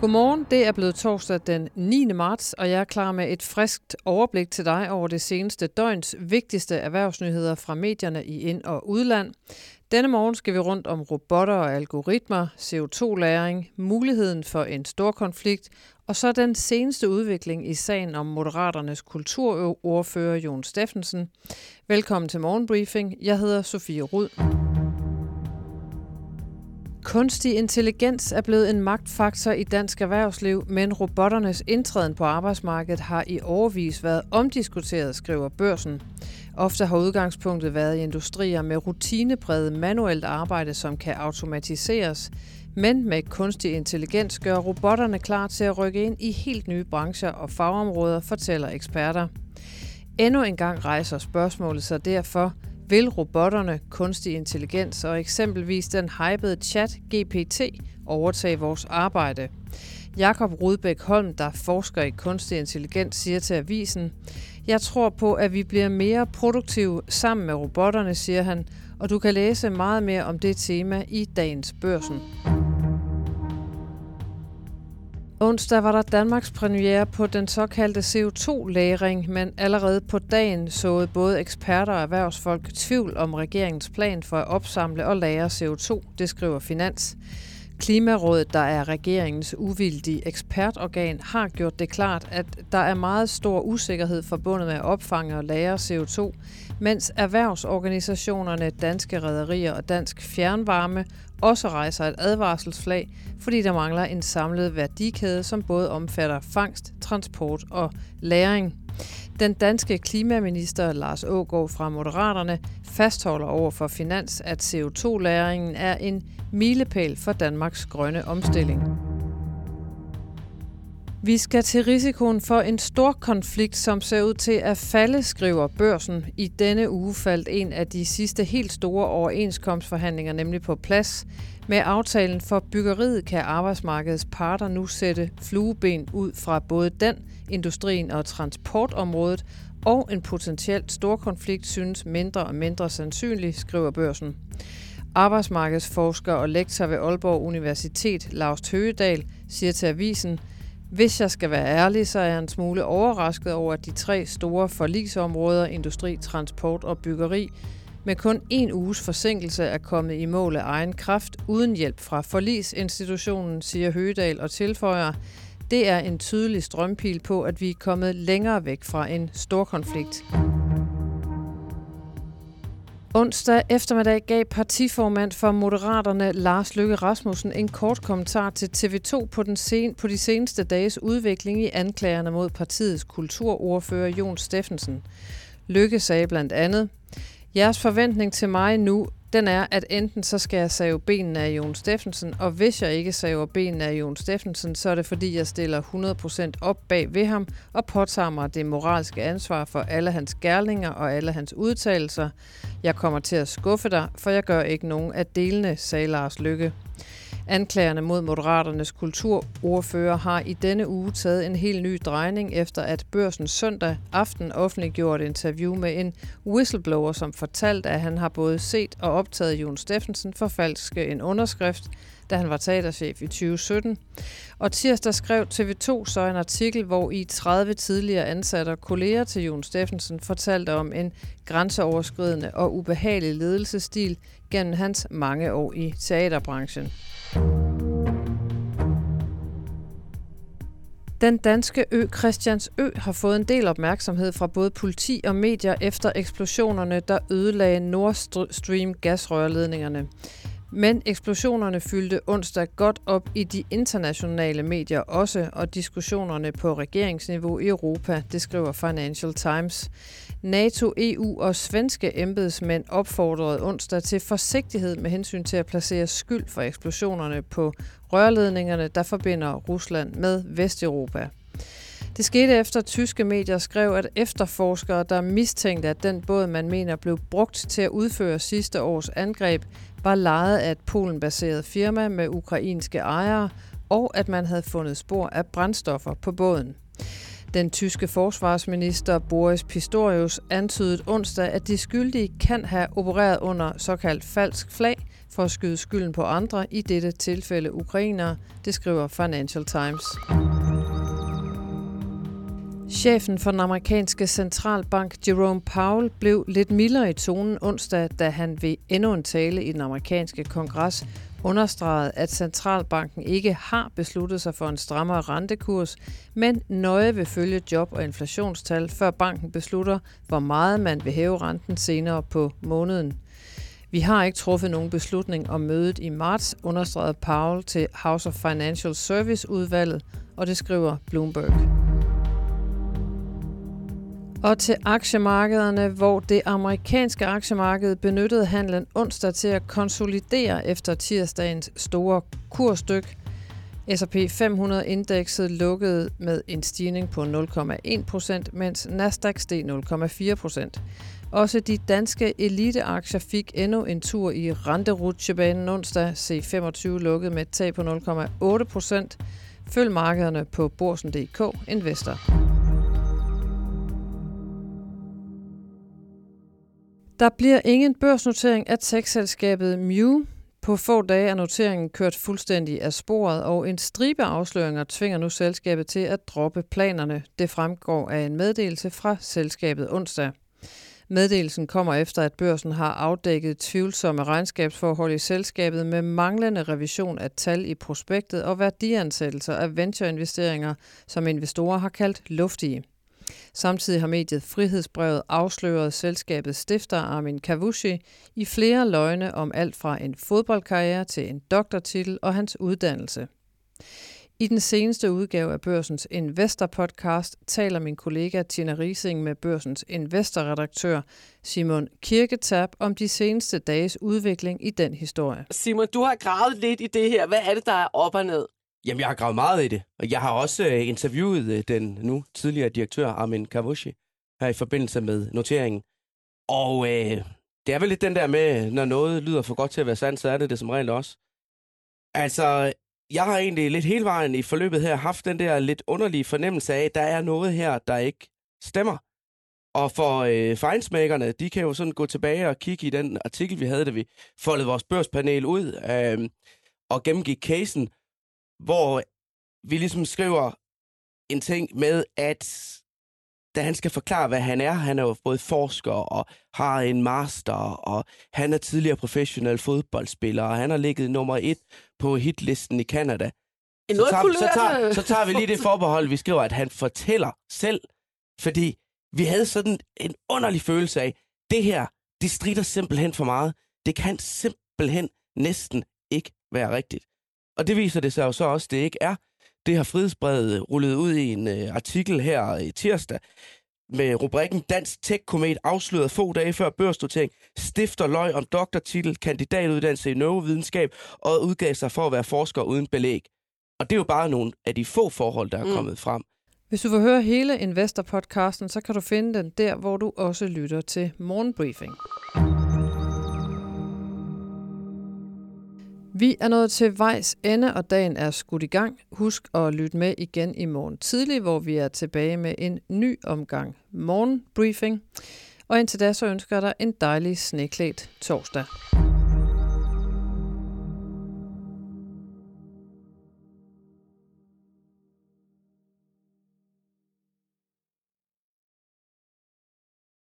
Godmorgen, det er blevet torsdag den 9. marts, og jeg er klar med et friskt overblik til dig over det seneste døgns vigtigste erhvervsnyheder fra medierne i ind- og udland. Denne morgen skal vi rundt om robotter og algoritmer, CO2-læring, muligheden for en stor konflikt, og så den seneste udvikling i sagen om Moderaternes kulturordfører Jon Steffensen. Velkommen til Morgenbriefing. Jeg hedder Sofie Rud. Kunstig intelligens er blevet en magtfaktor i dansk erhvervsliv, men robotternes indtræden på arbejdsmarkedet har i overvis været omdiskuteret, skriver børsen. Ofte har udgangspunktet været i industrier med rutinepræget manuelt arbejde, som kan automatiseres. Men med kunstig intelligens gør robotterne klar til at rykke ind i helt nye brancher og fagområder, fortæller eksperter. Endnu en gang rejser spørgsmålet sig derfor, vil robotterne, kunstig intelligens og eksempelvis den hypede chat GPT overtage vores arbejde? Jakob Rudbæk Holm, der forsker i kunstig intelligens, siger til avisen, Jeg tror på, at vi bliver mere produktive sammen med robotterne, siger han, og du kan læse meget mere om det tema i dagens børsen. Onsdag var der Danmarks premiere på den såkaldte CO2-læring, men allerede på dagen såede både eksperter og erhvervsfolk tvivl om regeringens plan for at opsamle og lære CO2, det skriver Finans. Klimarådet, der er regeringens uvildige ekspertorgan, har gjort det klart, at der er meget stor usikkerhed forbundet med at opfange og lære CO2, mens erhvervsorganisationerne Danske Rederier og Dansk Fjernvarme også rejser et advarselsflag, fordi der mangler en samlet værdikæde, som både omfatter fangst, transport og læring. Den danske klimaminister Lars Ågaard fra Moderaterne fastholder over for Finans, at CO2-læringen er en milepæl for Danmarks grønne omstilling. Vi skal til risikoen for en stor konflikt, som ser ud til at falde, skriver børsen. I denne uge faldt en af de sidste helt store overenskomstforhandlinger nemlig på plads. Med aftalen for byggeriet kan arbejdsmarkedets parter nu sætte flueben ud fra både den, industrien og transportområdet, og en potentielt stor konflikt synes mindre og mindre sandsynlig, skriver børsen. Arbejdsmarkedsforsker og lektor ved Aalborg Universitet, Lars Høgedal, siger til avisen, hvis jeg skal være ærlig, så er jeg en smule overrasket over, at de tre store forlisområder, industri, transport og byggeri, med kun en uges forsinkelse er kommet i mål af egen kraft uden hjælp fra forlisinstitutionen, siger Høgedal og tilføjer, det er en tydelig strømpil på, at vi er kommet længere væk fra en stor konflikt. Onsdag eftermiddag gav partiformand for Moderaterne Lars Løkke Rasmussen en kort kommentar til TV2 på, den sen, på de seneste dages udvikling i anklagerne mod partiets kulturordfører Jon Steffensen. Lykke sagde blandt andet, Jeres forventning til mig nu den er, at enten så skal jeg save benene af Jon Steffensen, og hvis jeg ikke saver benene af Jon Steffensen, så er det fordi, jeg stiller 100% op bag ved ham og påtager mig det moralske ansvar for alle hans gerninger og alle hans udtalelser. Jeg kommer til at skuffe dig, for jeg gør ikke nogen af delene, sagde Lars Lykke. Anklagerne mod Moderaternes kulturordfører har i denne uge taget en helt ny drejning efter at børsen søndag aften offentliggjorde et interview med en whistleblower, som fortalte, at han har både set og optaget Jon Steffensen forfalske en underskrift, da han var teaterchef i 2017. Og tirsdag skrev TV2 så en artikel, hvor i 30 tidligere ansatte og kolleger til Jon Steffensen fortalte om en grænseoverskridende og ubehagelig ledelsesstil gennem hans mange år i teaterbranchen. Den danske ø Christiansø har fået en del opmærksomhed fra både politi og medier efter eksplosionerne, der ødelagde Nord Stream gasrørledningerne. Men eksplosionerne fyldte onsdag godt op i de internationale medier også, og diskussionerne på regeringsniveau i Europa, det skriver Financial Times. NATO, EU og svenske embedsmænd opfordrede onsdag til forsigtighed med hensyn til at placere skyld for eksplosionerne på rørledningerne, der forbinder Rusland med Vesteuropa. Det skete efter, at tyske medier skrev, at efterforskere, der mistænkte, at den båd, man mener blev brugt til at udføre sidste års angreb, var lejet af et Polen-baseret firma med ukrainske ejere, og at man havde fundet spor af brændstoffer på båden. Den tyske forsvarsminister Boris Pistorius antydede onsdag, at de skyldige kan have opereret under såkaldt falsk flag for at skyde skylden på andre, i dette tilfælde ukrainere, det skriver Financial Times. Chefen for den amerikanske centralbank Jerome Powell blev lidt mildere i tonen onsdag, da han ved endnu en tale i den amerikanske kongres understregede, at centralbanken ikke har besluttet sig for en strammere rentekurs, men nøje vil følge job- og inflationstal, før banken beslutter, hvor meget man vil hæve renten senere på måneden. Vi har ikke truffet nogen beslutning om mødet i marts, understregede Powell til House of Financial Service udvalget, og det skriver Bloomberg. Og til aktiemarkederne, hvor det amerikanske aktiemarked benyttede handlen onsdag til at konsolidere efter tirsdagens store kursstyk. S&P 500-indekset lukkede med en stigning på 0,1 procent, mens Nasdaq steg 0,4 procent. Også de danske eliteaktier fik endnu en tur i renterutsjebanen onsdag. C25 lukkede med et tab på 0,8 procent. Følg markederne på borsen.dk Investor. Der bliver ingen børsnotering af tech-selskabet Mew. På få dage er noteringen kørt fuldstændig af sporet, og en stribe afsløringer tvinger nu selskabet til at droppe planerne. Det fremgår af en meddelelse fra selskabet onsdag. Meddelelsen kommer efter, at børsen har afdækket tvivlsomme regnskabsforhold i selskabet med manglende revision af tal i prospektet og værdiansættelser af ventureinvesteringer, som investorer har kaldt luftige. Samtidig har mediet Frihedsbrevet afsløret selskabets stifter Armin Kavushi i flere løgne om alt fra en fodboldkarriere til en doktortitel og hans uddannelse. I den seneste udgave af Børsens Investor-podcast taler min kollega Tina Rising med Børsens Investor-redaktør Simon Kirketab om de seneste dages udvikling i den historie. Simon, du har gravet lidt i det her. Hvad er det, der er op og ned? Jamen, jeg har gravet meget i det, og jeg har også øh, interviewet øh, den nu tidligere direktør Armin Kavushi her i forbindelse med noteringen. Og øh, det er vel lidt den der med, når noget lyder for godt til at være sandt, så er det det som regel også. Altså, jeg har egentlig lidt hele vejen i forløbet her haft den der lidt underlige fornemmelse af, at der er noget her, der ikke stemmer. Og for øh, fejnsmækkerne, de kan jo sådan gå tilbage og kigge i den artikel, vi havde, da vi foldede vores børspanel ud øh, og gennemgik casen hvor vi ligesom skriver en ting med, at da han skal forklare, hvad han er, han er jo både forsker og har en master, og han er tidligere professionel fodboldspiller, og han har ligget nummer et på hitlisten i Canada. Så tager, så, tager, så tager vi lige det forbehold, vi skriver, at han fortæller selv, fordi vi havde sådan en underlig følelse af, det her, det strider simpelthen for meget. Det kan simpelthen næsten ikke være rigtigt. Og det viser det sig jo så også, det ikke er. Det har Frihedsbrevet rullet ud i en uh, artikel her i tirsdag med rubrikken Dansk Tech-komet afsløret få dage før børsnotering, stifter løg om doktortitel, kandidatuddannelse i neurovidenskab og udgav sig for at være forsker uden belæg. Og det er jo bare nogle af de få forhold, der er mm. kommet frem. Hvis du vil høre hele Investor-podcasten, så kan du finde den der, hvor du også lytter til Morgenbriefing. Vi er nået til vejs ende, og dagen er skudt i gang. Husk at lytte med igen i morgen tidlig, hvor vi er tilbage med en ny omgang morgenbriefing. Og indtil da så ønsker jeg dig en dejlig sneklædt torsdag.